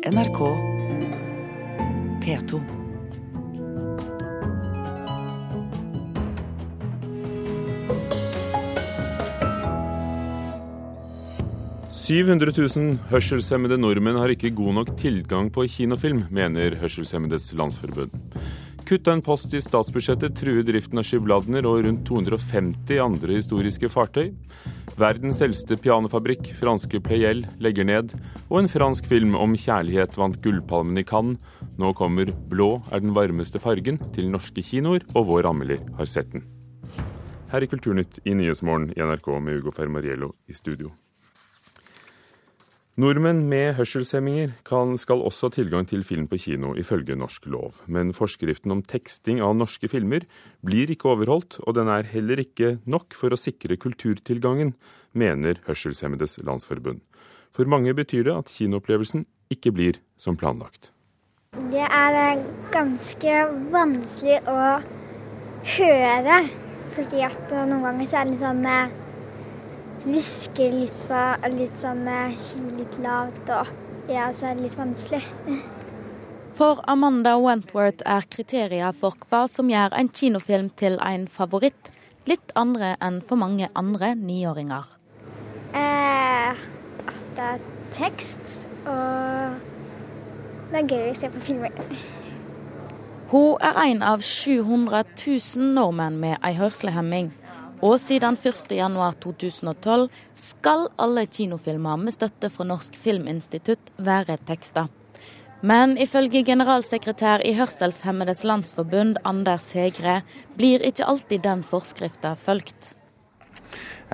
NRK P2. «700 000 hørselshemmede nordmenn har ikke god nok tilgang på kinofilm, mener Hørselshemmedes Landsforbund. Kutt en post i statsbudsjettet truer driften av Skibladner og rundt 250 andre historiske fartøy. Verdens eldste pianofabrikk, franske Pleyel, legger ned. Og en fransk film om kjærlighet vant Gullpalmen i Cannes. Nå kommer 'Blå er den varmeste fargen' til norske kinoer, og vår Amelie har sett den. Her i Kulturnytt i Nyhetsmorgen i NRK med Ugo Fermariello i studio. Nordmenn med hørselshemminger kan, skal også ha tilgang til film på kino, ifølge norsk lov. Men forskriften om teksting av norske filmer blir ikke overholdt, og den er heller ikke nok for å sikre kulturtilgangen, mener Hørselshemmedes Landsforbund. For mange betyr det at kinoopplevelsen ikke blir som planlagt. Det er ganske vanskelig å høre, fordi at noen ganger så er det litt sånn eh, hvisker litt, så, litt sånn Sier litt lavt og Ja, så er det litt vanskelig. For Amanda Wentworth er kriterier for hva som gjør en kinofilm til en favoritt, litt andre enn for mange andre niåringer. Eh, det er tekst, og det er gøy å se på filmer. Hun er en av 700 000 nordmenn med ei hørselshemming. Og siden 1.1.2012 skal alle kinofilmer med støtte fra Norsk Filminstitutt være teksta. Men ifølge generalsekretær i Hørselshemmedes Landsforbund, Anders Hegre, blir ikke alltid den forskrifta fulgt.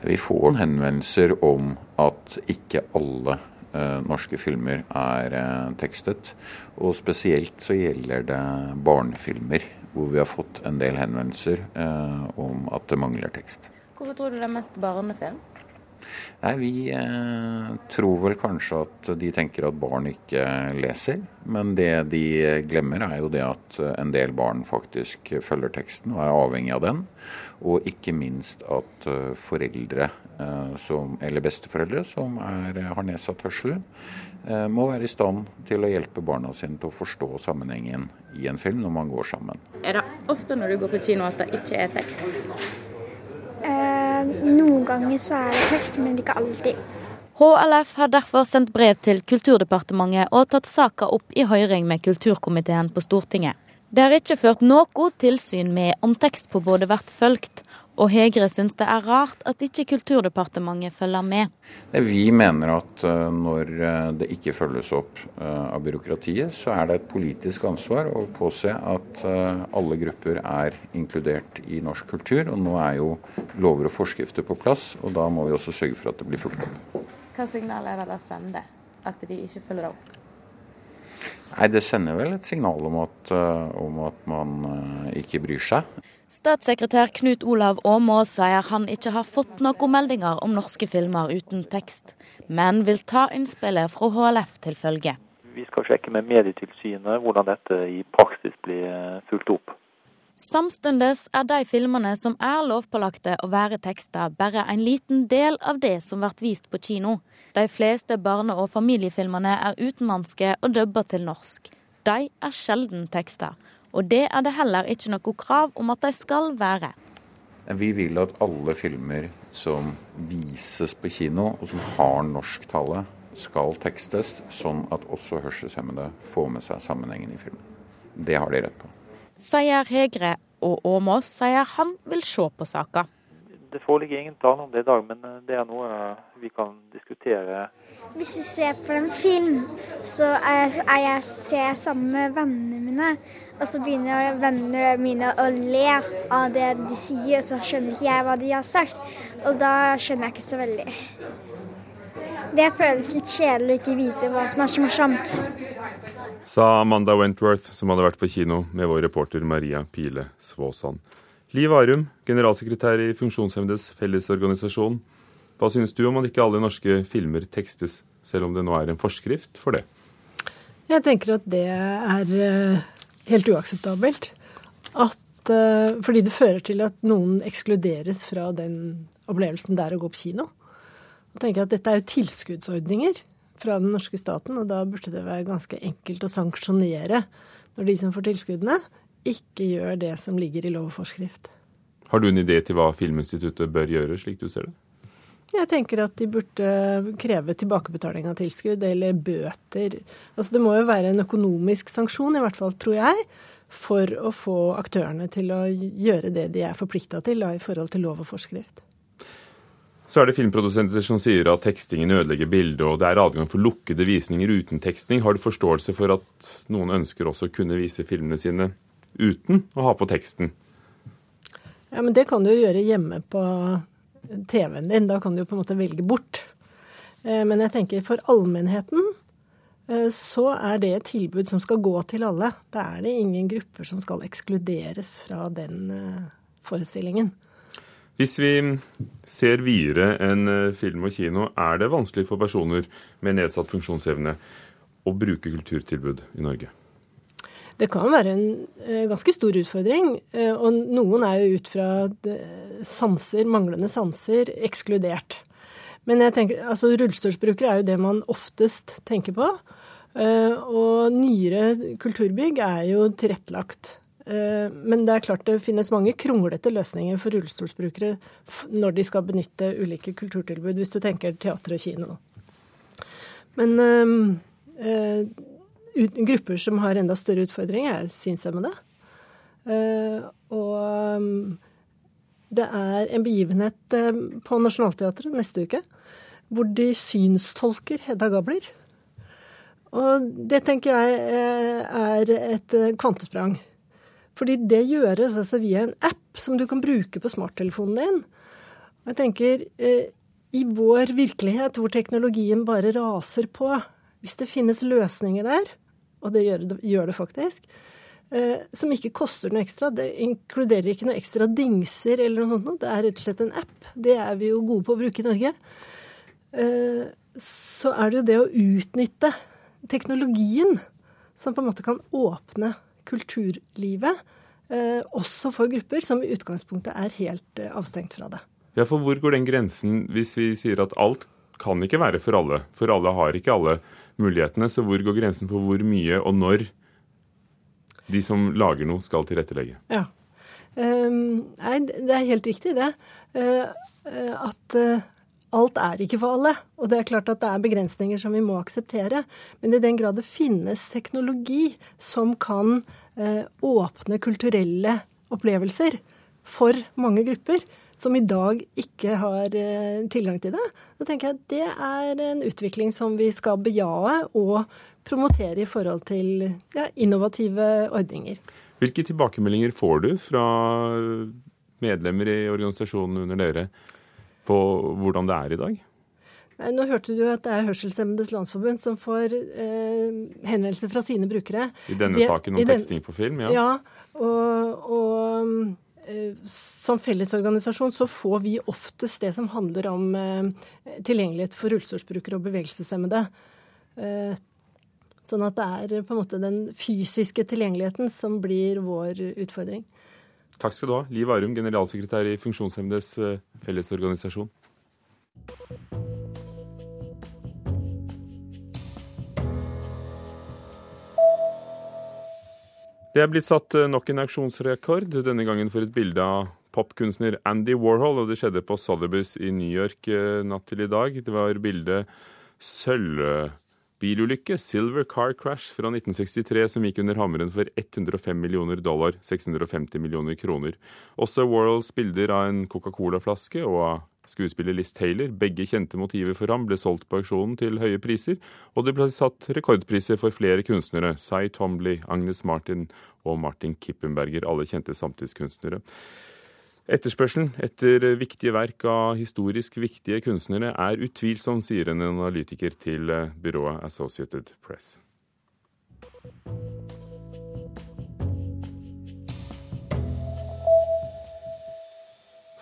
Vi får henvendelser om at ikke alle eh, norske filmer er eh, tekstet. Og spesielt så gjelder det barnefilmer, hvor vi har fått en del henvendelser eh, om at det mangler tekst. Hvorfor tror du det er mest barnefilm? Nei, Vi eh, tror vel kanskje at de tenker at barn ikke leser. Men det de glemmer er jo det at en del barn faktisk følger teksten og er avhengig av den. Og ikke minst at eh, foreldre, eh, som, eller besteforeldre som er, har nedsatt hørsel, må være i stand til å hjelpe barna sine til å forstå sammenhengen i en film når man går sammen. Er det ofte når du går på kino at det ikke er tekst? Eh, noen ganger så er det tekst, men ikke alltid. HLF har derfor sendt brev til Kulturdepartementet og tatt saka opp i høring med kulturkomiteen på Stortinget. Det har ikke ført noe tilsyn med om tekstpåbudet blir fulgt, og Hegre syns det er rart at ikke Kulturdepartementet følger med. Vi mener at eh, når eh, det ikke følges opp eh, av byråkratiet, så er det et politisk ansvar å påse at alle grupper er inkludert i norsk kultur. Og nå er jo lover og forskrifter på plass, og da må vi også sørge for at det blir fulgt opp. Hva signal er det da sender, at de ikke følger det opp? Nei, Det sender vel et signal om at, om at man ikke bryr seg. Statssekretær Knut Olav Åmås sier han ikke har fått noen meldinger om norske filmer uten tekst, men vil ta innspillet fra HLF til følge. Vi skal sjekke med Medietilsynet hvordan dette i praksis blir fulgt opp. Samtidig er de filmene som er lovpålagte å være teksta, bare en liten del av det som blir vist på kino. De fleste barne- og familiefilmene er utenlandske og dubba til norsk. De er sjelden teksta. Og det er det heller ikke noe krav om at de skal være. Vi vil at alle filmer som vises på kino, og som har norsktale, skal tekstes, sånn at også hørselshemmede får med seg sammenhengen i filmen. Det har de rett på. Sier Hegre, og Åmås sier han vil se på saka. Det foreligger ingen planer om det i dag, men det er noe vi kan diskutere. Hvis vi ser på en film, så er jeg, ser jeg sammen med vennene mine. Og så begynner vennene mine å le av det de sier, og så skjønner ikke jeg hva de har sagt. Og da skjønner jeg ikke så veldig. Det føles litt kjedelig å ikke vite hva som er så morsomt. Sa Amanda Wentworth, som hadde vært på kino med vår reporter Maria Pile Svåsand. Liv Arum, generalsekretær i Funksjonshemmedes Fellesorganisasjon. Hva synes du om at ikke alle norske filmer tekstes, selv om det nå er en forskrift for det? Jeg tenker at det er eh, helt uakseptabelt. At, uh, fordi det fører til at noen ekskluderes fra den opplevelsen det er å gå på kino. Jeg tenker at Dette er jo tilskuddsordninger fra den norske staten, og da burde det være ganske enkelt å sanksjonere når de som får tilskuddene, ikke gjør det som ligger i lov og forskrift. Har du en idé til hva Filminstituttet bør gjøre, slik du ser det? Jeg tenker at de burde kreve tilbakebetaling av tilskudd eller bøter. Altså Det må jo være en økonomisk sanksjon, i hvert fall, tror jeg, for å få aktørene til å gjøre det de er forplikta til da, i forhold til lov og forskrift. Så er det filmprodusenter som sier at tekstingen ødelegger bildet, og det er adgang for lukkede visninger uten teksting. Har du forståelse for at noen ønsker også å kunne vise filmene sine uten å ha på teksten? Ja, men det kan du jo gjøre hjemme på TV-en din. Da kan du jo på en måte velge bort. Eh, men jeg tenker for allmennheten eh, så er det et tilbud som skal gå til alle. Da er det ingen grupper som skal ekskluderes fra den eh, forestillingen. Hvis vi ser videre enn film og kino, er det vanskelig for personer med nedsatt funksjonsevne å bruke kulturtilbud i Norge? Det kan være en eh, ganske stor utfordring. Eh, og noen er jo ut fra sanser, manglende sanser, ekskludert. Men jeg tenker, altså rullestolsbrukere er jo det man oftest tenker på. Eh, og nyere kulturbygg er jo tilrettelagt. Men det er klart det finnes mange kronglete løsninger for rullestolsbrukere når de skal benytte ulike kulturtilbud, hvis du tenker teater og kino. Men grupper som har enda større utfordringer, er synshemmede. Uh, og det er en begivenhet på Nationaltheatret neste uke hvor de synstolker Hedda Gabler. Og det tenker jeg er et kvantesprang. Fordi det gjøres altså via en app som du kan bruke på smarttelefonen din. Og jeg tenker, i vår virkelighet hvor teknologien bare raser på, hvis det finnes løsninger der, og det gjør det, gjør det faktisk, eh, som ikke koster noe ekstra. Det inkluderer ikke noe ekstra dingser eller noe sånt. Det er rett og slett en app. Det er vi jo gode på å bruke i Norge. Eh, så er det jo det å utnytte teknologien som på en måte kan åpne kulturlivet, eh, også for grupper som i utgangspunktet er helt eh, avstengt fra det. Ja, for Hvor går den grensen hvis vi sier at alt kan ikke være for alle? For alle har ikke alle mulighetene. Så hvor går grensen for hvor mye og når de som lager noe, skal tilrettelegge? Ja. Um, nei, det er helt riktig, det. Uh, at uh, alt er ikke for alle. Og det er klart at det er begrensninger som vi må akseptere. Men i den grad det finnes teknologi som kan eh, åpne kulturelle opplevelser for mange grupper, som i dag ikke har eh, tilgang til det. Da tenker jeg at det er en utvikling som vi skal bejae og promotere i forhold til ja, innovative ordninger. Hvilke tilbakemeldinger får du fra medlemmer i organisasjonen under dere på hvordan det er i dag? Nei, nå hørte du at det er Hørselshemmedes Landsforbund som får eh, henvendelser fra sine brukere. I denne De, saken om teksting på film, ja. Ja, og, og Eh, som fellesorganisasjon så får vi oftest det som handler om eh, tilgjengelighet for rullestolbrukere og bevegelseshemmede. Eh, sånn at det er på en måte den fysiske tilgjengeligheten som blir vår utfordring. Takk skal du ha, Liv Arum, generalsekretær i Funksjonshemmedes fellesorganisasjon. Det er blitt satt eh, nok en auksjonsrekord, denne gangen for et bilde av popkunstner Andy Warhol, og det skjedde på Sotheby's i New York eh, natt til i dag. Det var bildet Sølvbilulykke, Silver Car Crash fra 1963, som gikk under hammeren for 105 millioner dollar, 650 millioner kroner. Også Warhols bilder av en Coca-Cola-flaske og av Skuespiller Liz Taylor, begge kjente motiver for ham, ble solgt på auksjonen til høye priser, og det ble satt rekordpriser for flere kunstnere, Cy Tomley, Agnes Martin og Martin Kippenberger, alle kjente samtidskunstnere. Etterspørselen etter viktige verk av historisk viktige kunstnere er utvilsom, sier en analytiker til byrået Associated Press.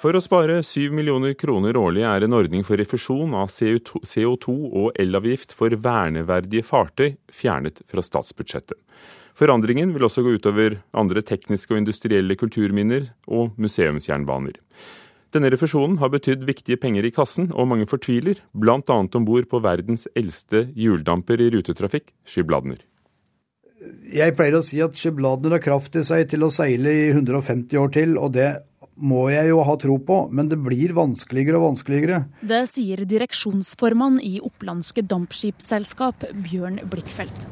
For å spare 7 millioner kroner årlig er en ordning for refusjon av CO2 og elavgift for verneverdige fartøy fjernet fra statsbudsjettet. Forandringen vil også gå utover andre tekniske og industrielle kulturminner og museumsjernbaner. Denne refusjonen har betydd viktige penger i kassen, og mange fortviler, bl.a. om bord på verdens eldste hjuldamper i rutetrafikk, Skibladner. Jeg pleier å si at Skibladner har kraft i seg til å seile i 150 år til, og det må jeg jo ha tro på, men det blir vanskeligere og vanskeligere. Det sier direksjonsformann i Opplandske Dampskipsselskap, Bjørn Blikkfeldt.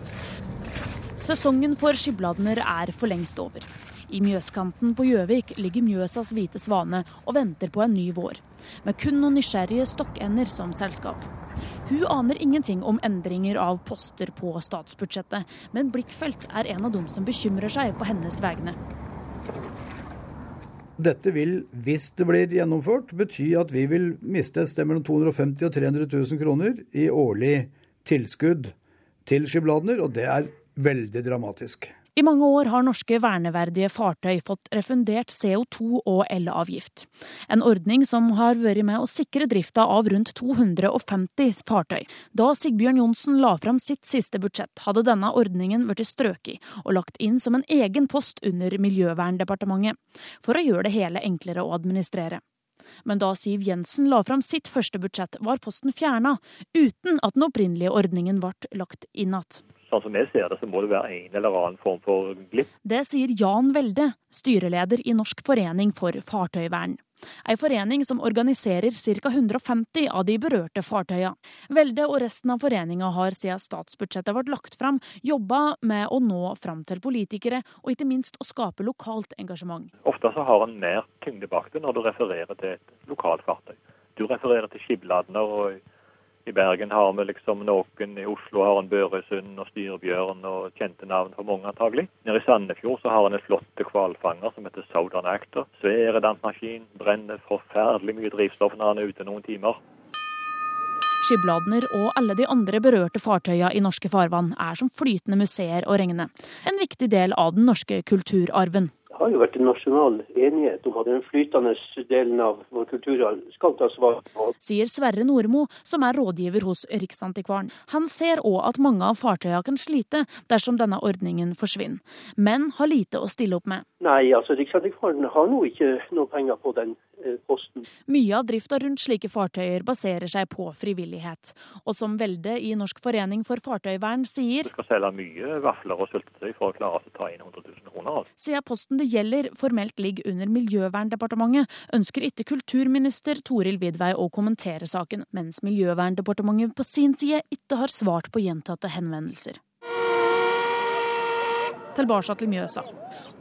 Sesongen for Skibladner er for lengst over. I Mjøskanten på Gjøvik ligger Mjøsas hvite svane og venter på en ny vår, med kun noen nysgjerrige stokkender som selskap. Hun aner ingenting om endringer av poster på statsbudsjettet, men Blikkfelt er en av dem som bekymrer seg på hennes vegne. Dette vil, hvis det blir gjennomført, bety at vi vil miste et sted mellom 250 og 300 000 kroner i årlig tilskudd til Skibladner, og det er veldig dramatisk. I mange år har norske verneverdige fartøy fått refundert CO2- og elavgift. En ordning som har vært med å sikre drifta av rundt 250 fartøy. Da Sigbjørn Johnsen la fram sitt siste budsjett, hadde denne ordningen blitt strøket og lagt inn som en egen post under Miljøverndepartementet, for å gjøre det hele enklere å administrere. Men da Siv Jensen la fram sitt første budsjett, var posten fjerna, uten at den opprinnelige ordningen ble lagt inn igjen. Sånn som jeg ser det, så må det være en eller annen form for glipp. Det sier Jan Welde, styreleder i Norsk forening for fartøyvern. Ei forening som organiserer ca. 150 av de berørte fartøyene. Velde og resten av foreninga har siden statsbudsjettet ble lagt fram, jobba med å nå fram til politikere, og ikke minst å skape lokalt engasjement. Ofte så har en mer tyngde bak det når du refererer til et lokalt fartøy. Du refererer til Skibladner og i Bergen har vi liksom noen, i Oslo har en Børøysund og Styrbjørn og kjente navn for mange antagelig. Nede i Sandefjord så har en en flott hvalfanger som heter Southern Actor. Svær dampmaskin, brenner forferdelig mye drivstoff når han er ute noen timer. Skibladner og alle de andre berørte fartøya i norske farvann er som flytende museer å regne. En viktig del av den norske kulturarven har jo vært en nasjonal enighet om at den flytende delen av vår kulturarv skal tas vare på. Sier Sverre Nordmo, som er rådgiver hos Riksantikvaren. Han ser òg at mange av fartøyene kan slite dersom denne ordningen forsvinner, men har lite å stille opp med. Nei, altså Riksantikvaren har nå ikke noe penger på den posten. Mye av drifta rundt slike fartøyer baserer seg på frivillighet. Og som Velde i Norsk forening for fartøyvern sier Vi skal selge mye vafler og syltetøy for å klare å ta inn 100 000 kroner. Siden posten det gjelder formelt ligger under Miljøverndepartementet, ønsker ikke kulturminister Toril Vidvei å kommentere saken, mens Miljøverndepartementet på sin side ikke har svart på gjentatte henvendelser tilbake til Mjøsa.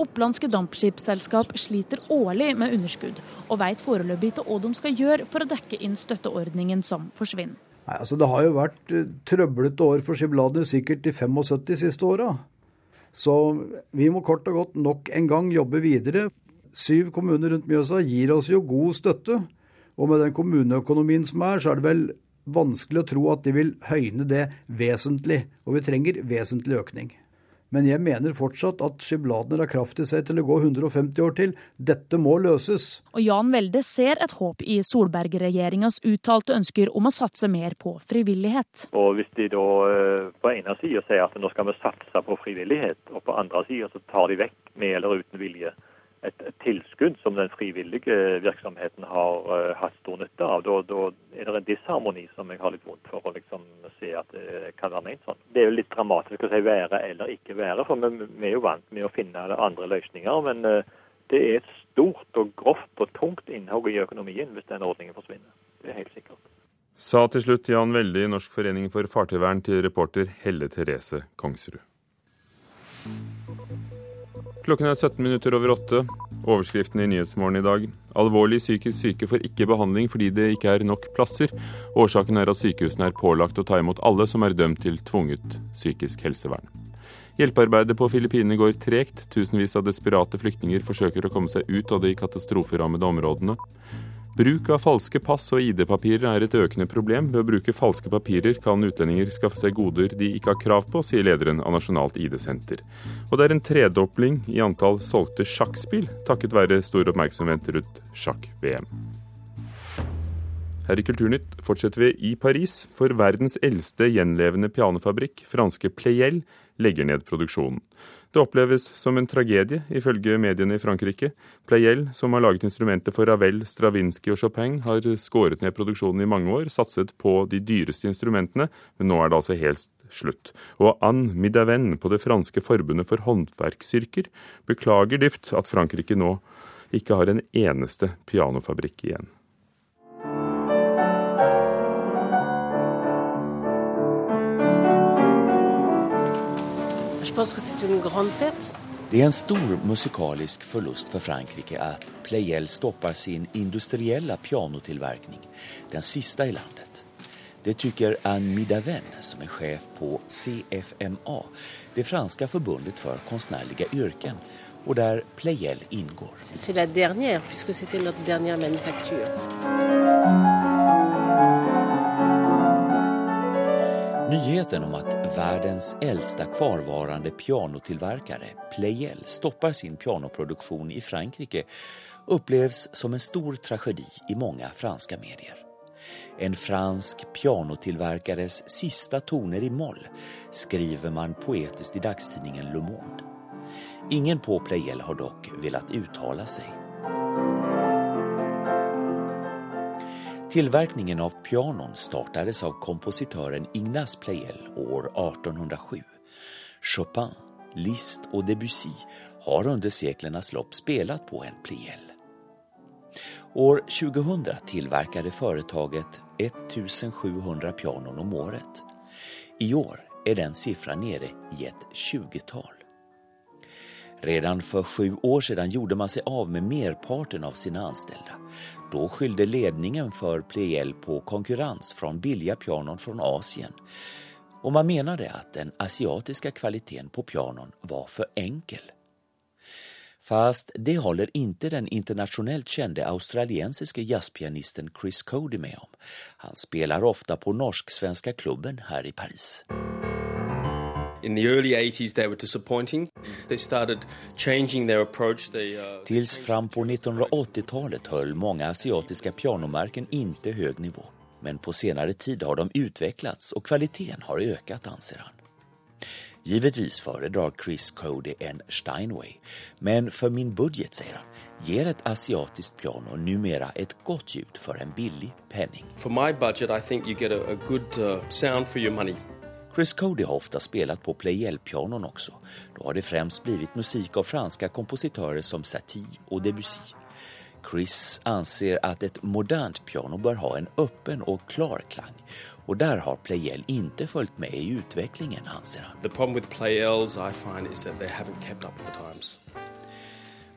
Opplandske dampskipsselskap sliter årlig med underskudd, og veit foreløpig ikke hva de skal gjøre for å dekke inn støtteordningen som forsvinner. Nei, altså Det har jo vært uh, trøblete år for Skiblader sikkert de 75 siste åra. Så vi må kort og godt nok en gang jobbe videre. Syv kommuner rundt Mjøsa gir oss jo god støtte. Og med den kommuneøkonomien som er, så er det vel vanskelig å tro at de vil høyne det vesentlig. Og vi trenger vesentlig økning. Men jeg mener fortsatt at Skibladner har kraft i seg til å gå 150 år til. Dette må løses. Og Jan Welde ser et håp i Solberg-regjeringas uttalte ønsker om å satse mer på frivillighet. Og Hvis de da eh, på ene sida sier at nå skal vi satse på frivillighet, og på andre sida så tar de vekk med eller uten vilje et, et, tilskudd som den frivillige virksomheten har uh, hatt stor nytte av. Da, da, er det en disharmoni som jeg har litt vondt for å liksom se at det kan være ment sånn. Det er jo litt dramatisk å si være eller ikke være, for vi, vi er jo vant med å finne andre løsninger. Men uh, det er et stort og grovt og tungt innhogg i økonomien hvis den ordningen forsvinner. Det er helt sikkert. Sa til slutt Jan Veldi, Norsk forening for fartøyvern til reporter Helle Therese Kongsrud. Klokken er 17 minutter over åtte. Overskriften i Nyhetsmorgen i dag. Alvorlig psykisk syke får ikke behandling fordi det ikke er nok plasser. Årsaken er at sykehusene er pålagt å ta imot alle som er dømt til tvunget psykisk helsevern. Hjelpearbeidet på Filippinene går tregt. Tusenvis av desperate flyktninger forsøker å komme seg ut av de katastroferammede områdene. Bruk av falske pass og ID-papirer er et økende problem. Ved å bruke falske papirer kan utlendinger skaffe seg goder de ikke har krav på, sier lederen av Nasjonalt ID-senter. Og det er en tredobling i antall solgte sjakkspill, takket være stor oppmerksomhet rundt sjakk-VM. Her i Kulturnytt fortsetter vi i Paris, for verdens eldste gjenlevende pianofabrikk, franske Pleyel, legger ned produksjonen. Det oppleves som en tragedie, ifølge mediene i Frankrike. Pleyel, som har laget instrumenter for Ravel, Stravinskij og Chopin, har skåret ned produksjonen i mange år, satset på de dyreste instrumentene, men nå er det altså helt slutt. Og Anne Midaven på det franske forbundet for håndverksyrker beklager dypt at Frankrike nå ikke har en eneste pianofabrikk igjen. Det är en stor musikalisk förlust för Frankrike att Pleyel stoppar sin industriella pianotillverkning, den sista i landet. Det tycker Anne Midaven som är chef på CFMA, det franska förbundet för konstnärliga yrken, och där Pleyel ingår. C'est la dernière, puisque c'était notre dernière manufacture. Nyheten om at verdens eldste kvarvarande pianotillverkare, Pleyel, stoppar sin pianoproduksjon i Frankrike oppleves som en stor tragedi i mange franske medier. En fransk pianotillverkares sista toner i moll skriver man poetisk i dagstidningen Le Monde. Ingen på Pleyel har dock villet uttale sig. Tillverkningen av pianon startades av kompositören Ignace Pleyel år 1807. Chopin, Liszt och Debussy har under seklernas lopp spelat på en Pleyel. År 2000 tillverkade företaget 1700 pianon om året. I år är den siffran nere i ett 20-tal. Redan för sju år sedan gjorde man sig av med merparten av sina anställda. Då skyllde ledningen för Pleyel på konkurrens från billiga pianon från Asien. Och man menade att den asiatiska kvaliteten på pianon var för enkel. Fast det håller inte den internationellt kände australiensiske jazzpianisten Chris Cody med om. Han spelar ofta på Norsk-svenska klubben här i Paris. Tills fram på 1980-talet höll många asiatiska pianomärken inte hög nivå. Men på senare tid har de utvecklats och kvaliteten har ökat, anser han. Givetvis föredrar Chris Cody en Steinway, men för min budget, säger han, ger ett asiatiskt piano numera ett gott ljud för en billig penning. For my budget I think you get a, a good uh, sound for your money. Chris Cody har ofta spelat på playel-pianon också. Då har det främst blivit musik av franska kompositörer som Satie och Debussy. Chris anser att ett modernt piano bör ha en öppen och klar klang. Och där har Playel inte följt med i utvecklingen, anser han. The problem with Pleyels I find is that they haven't kept up with the times.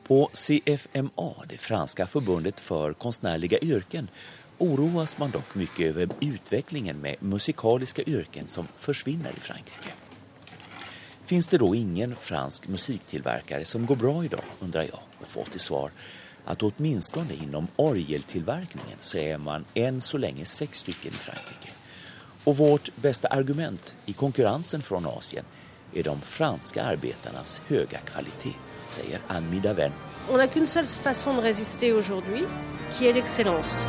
På CFMA, det franska förbundet för konstnärliga yrken, oroas man dock mycket över utvecklingen med musikaliska yrken som försvinner i Frankrike. Finns det då ingen fransk musiktillverkare som går bra idag, undrar jag och får till svar att åtminstone inom orgeltillverkningen så är man än så länge sex stycken i Frankrike. Och vårt bästa argument i konkurrensen från Asien är de franska arbetarnas höga kvalitet, säger Anne Midaven. On n'a qu'une seule façon de résister aujourd'hui, qui est l'excellence.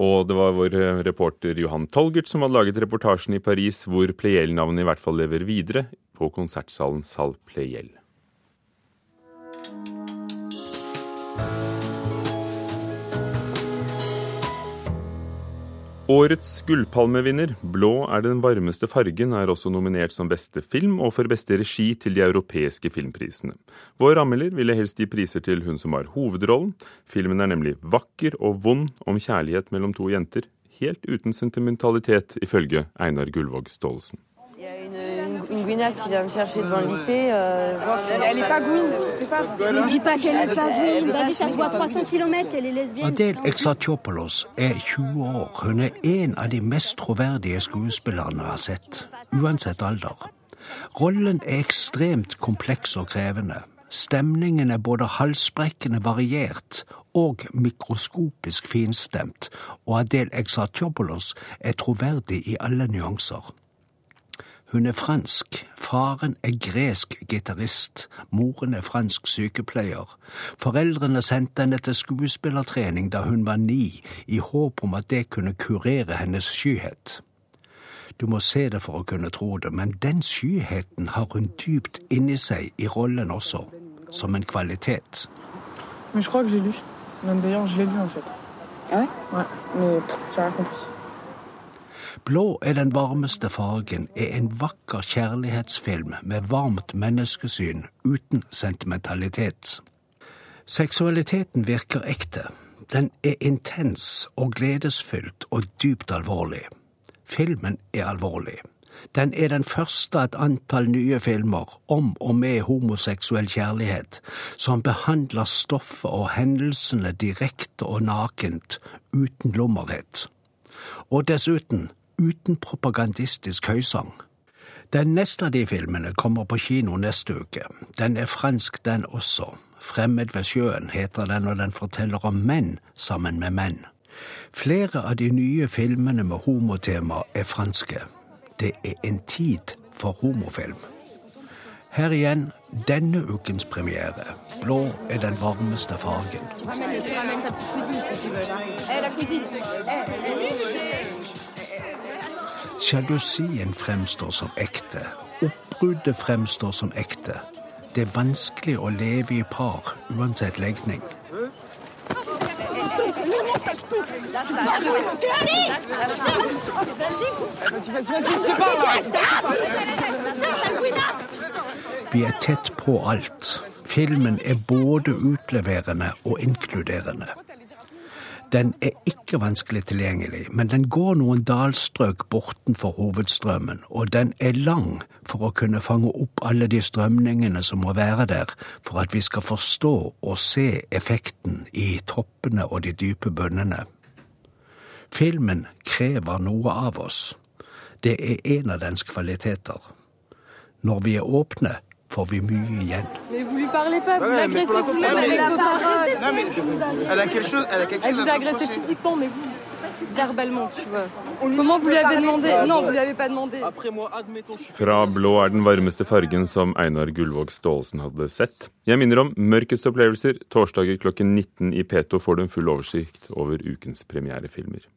Og det var vår eh, reporter Johan Tolgert som hadde laget reportasjen i Paris hvor Pleiel-navnet i hvert fall lever videre, på konsertsalen Sal Pleyel. Årets gullpalmevinner, Blå er den varmeste fargen, er også nominert som beste film og for beste regi til de europeiske filmprisene. Vår anmelder ville helst gi priser til hun som har hovedrollen. Filmen er nemlig vakker og vond om kjærlighet mellom to jenter, helt uten sentimentalitet, ifølge Einar Gullvåg Staalesen. Il y a une, une, une gouinasse qui vient me chercher devant le lycée. Euh, elle n'est pas gouine, je sais pas. Ne dis pas qu'elle n'est pas gouine. Vas-y, ça se voit 300 km qu'elle est lesbienne. Adel Exarchopoulos er 20 år. Hun er en av de mest troverdige skuespillerne jeg har sett, uansett alder. Rollen er ekstremt kompleks og krevende. Stemningen er både halsbrekkende variert og mikroskopisk finstemt, og Adel Exarchopoulos er troverdig i alle nyanser. Hun er fransk, faren er gresk gitarist, moren er fransk sykepleier. Foreldrene sendte henne til skuespillertrening da hun var ni, i håp om at det kunne kurere hennes skyhet. Du må se det for å kunne tro det, men den skyheten har hun dypt inni seg i rollen også, som en kvalitet. Men jeg tror jeg har lu. Men d'ailleurs, je l'ai lu en fait. Ah ouais Ouais, mais pff, j'ai rien compris. Blå er den varmeste fargen er en vakker kjærlighetsfilm med varmt menneskesyn uten sentimentalitet. Seksualiteten virker ekte. Den er intens og gledesfylt og dypt alvorlig. Filmen er alvorlig. Den er den første av et antall nye filmer om og med homoseksuell kjærlighet, som behandler stoffet og hendelsene direkte og nakent, uten lommerhet. Og dessuten uten propagandistisk høysang. Den neste av de filmene kommer på kino neste uke. Den er fransk, den også. Fremmed ved sjøen heter den, og den forteller om menn sammen med menn. Flere av de nye filmene med homotema er franske. Det er en tid for homofilm. Her igjen denne ukens premiere. Blå er den varmeste fargen. Sjalusien fremstår som ekte. Oppbruddet fremstår som ekte. Det er vanskelig å leve i par uansett legning. Vi er tett på alt. Filmen er både utleverende og inkluderende. Den er ikke vanskelig tilgjengelig, men den går noen dalstrøk bortenfor hovedstrømmen, og den er lang for å kunne fange opp alle de strømningene som må være der for at vi skal forstå og se effekten i toppene og de dype bunnene. Filmen krever noe av oss. Det er en av dens kvaliteter. Når vi er åpne, får vi mye igjen. Mais vous lui parlez pas, vous l'agressez vous-même avec vos paroles. Elle a quelque chose, elle a quelque Elle vous a agressé physiquement, mais vous, verbalement, tu vois. Comment vous lui demandé Non, vous lui pas demandé. Fra blå er den varmeste fargen som Einar Gullvåg Staalesen hadde sett. Jeg minner om Mørkets opplevelser. Torsdager klokken 19 i P2 får du en full oversikt over ukens premierefilmer.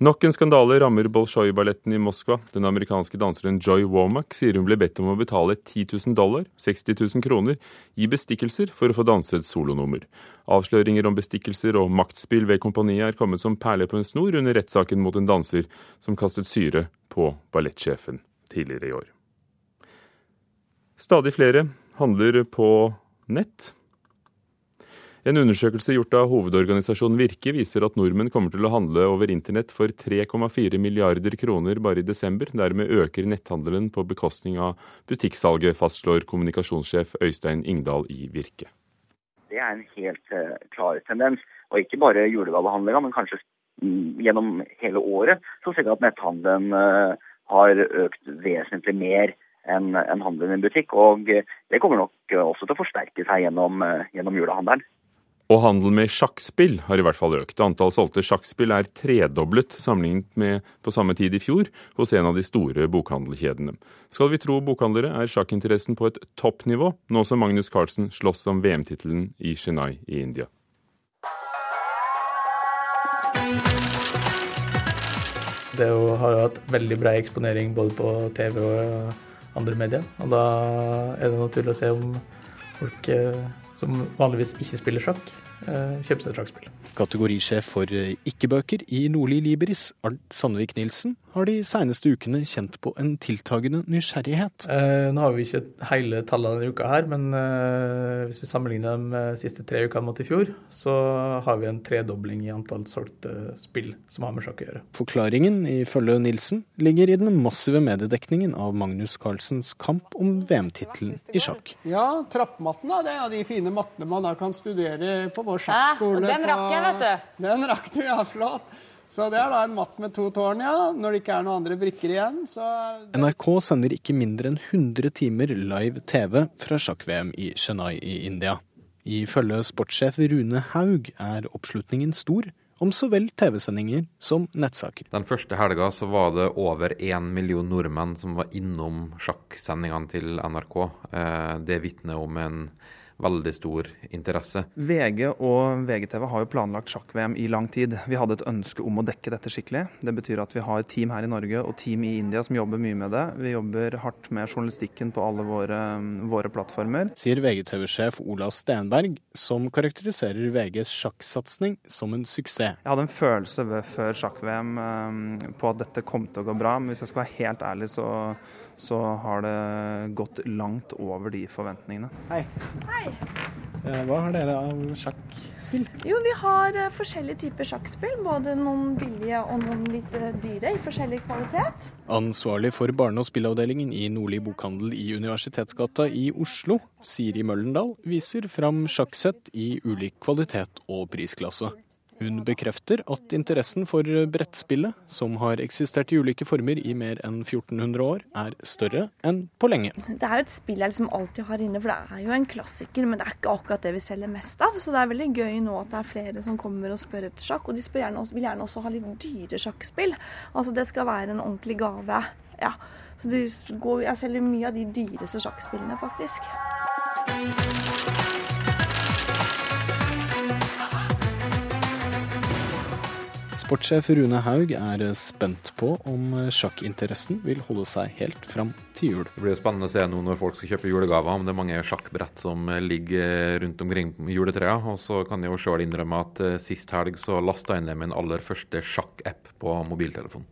Nok en skandale rammer Bolsjoj-balletten i Moskva. Den amerikanske danseren Joy Womack sier hun ble bedt om å betale 10 000 dollar, 60 000 kroner, i bestikkelser for å få danse et solonummer. Avsløringer om bestikkelser og maktspill ved kompaniet er kommet som perle på en snor under rettssaken mot en danser som kastet syre på ballettsjefen tidligere i år. Stadig flere handler på nett. En undersøkelse gjort av hovedorganisasjonen Virke viser at nordmenn kommer til å handle over internett for 3,4 milliarder kroner bare i desember. Dermed øker netthandelen på bekostning av butikksalget, fastslår kommunikasjonssjef Øystein Ingdal i Virke. Det er en helt eh, klar tendens. Og ikke bare julegavehandlinga, men kanskje mm, gjennom hele året så ser vi at netthandelen eh, har økt vesentlig mer enn handelen i butikk. Og eh, det kommer nok også til å forsterke seg gjennom, gjennom julehandelen. Og handel med sjakkspill har i hvert fall økt. Antall solgte sjakkspill er tredoblet sammenlignet med på samme tid i fjor hos en av de store bokhandelkjedene. Skal vi tro bokhandlere, er sjakkinteressen på et toppnivå, nå som Magnus Carlsen slåss om VM-tittelen i Chennai i India. Det har jo hatt veldig brei eksponering både på TV og andre medier. Og da er det naturlig å se om folk eh, som vanligvis ikke spiller sjakk, kjøpe kjøper seg et sjakkspill. Kategorisjef for eh, ikke-bøker i Nordli Liberis, Arnt Sandvik Nilsen, har de seneste ukene kjent på en tiltagende nysgjerrighet. Eh, nå har vi ikke hele tallene denne uka her, men eh, hvis vi sammenligner de eh, siste tre ukene mot i fjor, så har vi en tredobling i antall solgte spill som har med sjakk å gjøre. Forklaringen, ifølge Nilsen, ligger i den massive mediedekningen av Magnus Carlsens kamp om VM-tittelen i sjakk. Ja, trappematten da, det er en av de fine mattene man da kan studere på vår sjakkskole. og den rakk jeg, vet du. Den rakk du, ja, flott. Så det er da en matt med to tårn, ja. Når det ikke er noen andre brikker igjen, så NRK sender ikke mindre enn 100 timer live TV fra sjakk-VM i Chennai i India. Ifølge sportssjef Rune Haug er oppslutningen stor, om så vel TV-sendinger som nettsaker. Den første helga så var det over én million nordmenn som var innom sjakksendingene til NRK. Eh, det vitner om en veldig stor interesse. VG og VGTV har jo planlagt sjakk-VM i lang tid. Vi hadde et ønske om å dekke dette skikkelig. Det betyr at vi har team her i Norge og team i India som jobber mye med det. Vi jobber hardt med journalistikken på alle våre, våre plattformer. Sier VGTV-sjef Ola Stenberg, som karakteriserer VGs sjakksatsing som en suksess. Jeg hadde en følelse ved, før sjakk-VM eh, på at dette kom til å gå bra, men hvis jeg skal være helt ærlig, så, så har det gått langt over de forventningene. Hei. Hei. Eh, hva har dere av sjakkspill? Jo, vi har uh, forskjellige typer sjakkspill. Både noen billige og noen litt uh, dyre, i forskjellig kvalitet. Ansvarlig for barne- og spillavdelingen i Nordli bokhandel i Universitetsgata i Oslo, Siri Møllendal, viser fram sjakksett i ulik kvalitet og prisklasse. Hun bekrefter at interessen for brettspillet, som har eksistert i ulike former i mer enn 1400 år, er større enn på lenge. Det er jo et spill jeg liksom alltid har inne, for det er jo en klassiker. Men det er ikke akkurat det vi selger mest av. Så det er veldig gøy nå at det er flere som kommer og spør etter sjakk. Og de gjerne, vil gjerne også ha litt dyre sjakkspill. Altså det skal være en ordentlig gave. Ja. Så går, jeg selger mye av de dyreste sjakkspillene, faktisk. Sportssjef Rune Haug er spent på om sjakkinteressen vil holde seg helt fram til jul. Det blir jo spennende å se nå når folk skal kjøpe julegaver, om det er mange sjakkbrett som ligger rundt omkring juletreet. Og så kan jeg jo sjøl innrømme at eh, sist helg så lasta jeg ned min aller første sjakk-app på mobiltelefonen.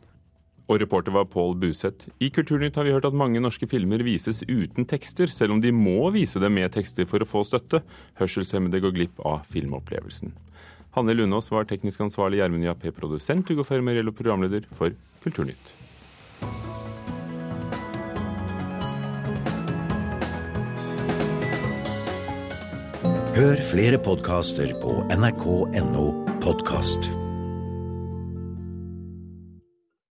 Og reporter var Pål Buseth. I Kulturnytt har vi hørt at mange norske filmer vises uten tekster, selv om de må vise dem med tekster for å få støtte. Hørselshemmede går glipp av filmopplevelsen. Hanne Lunås var teknisk ansvarlig, Gjermund Jappé produsent, Hugo Fermariello programleder for Kulturnytt. Hør flere podkaster på nrk.no podkast.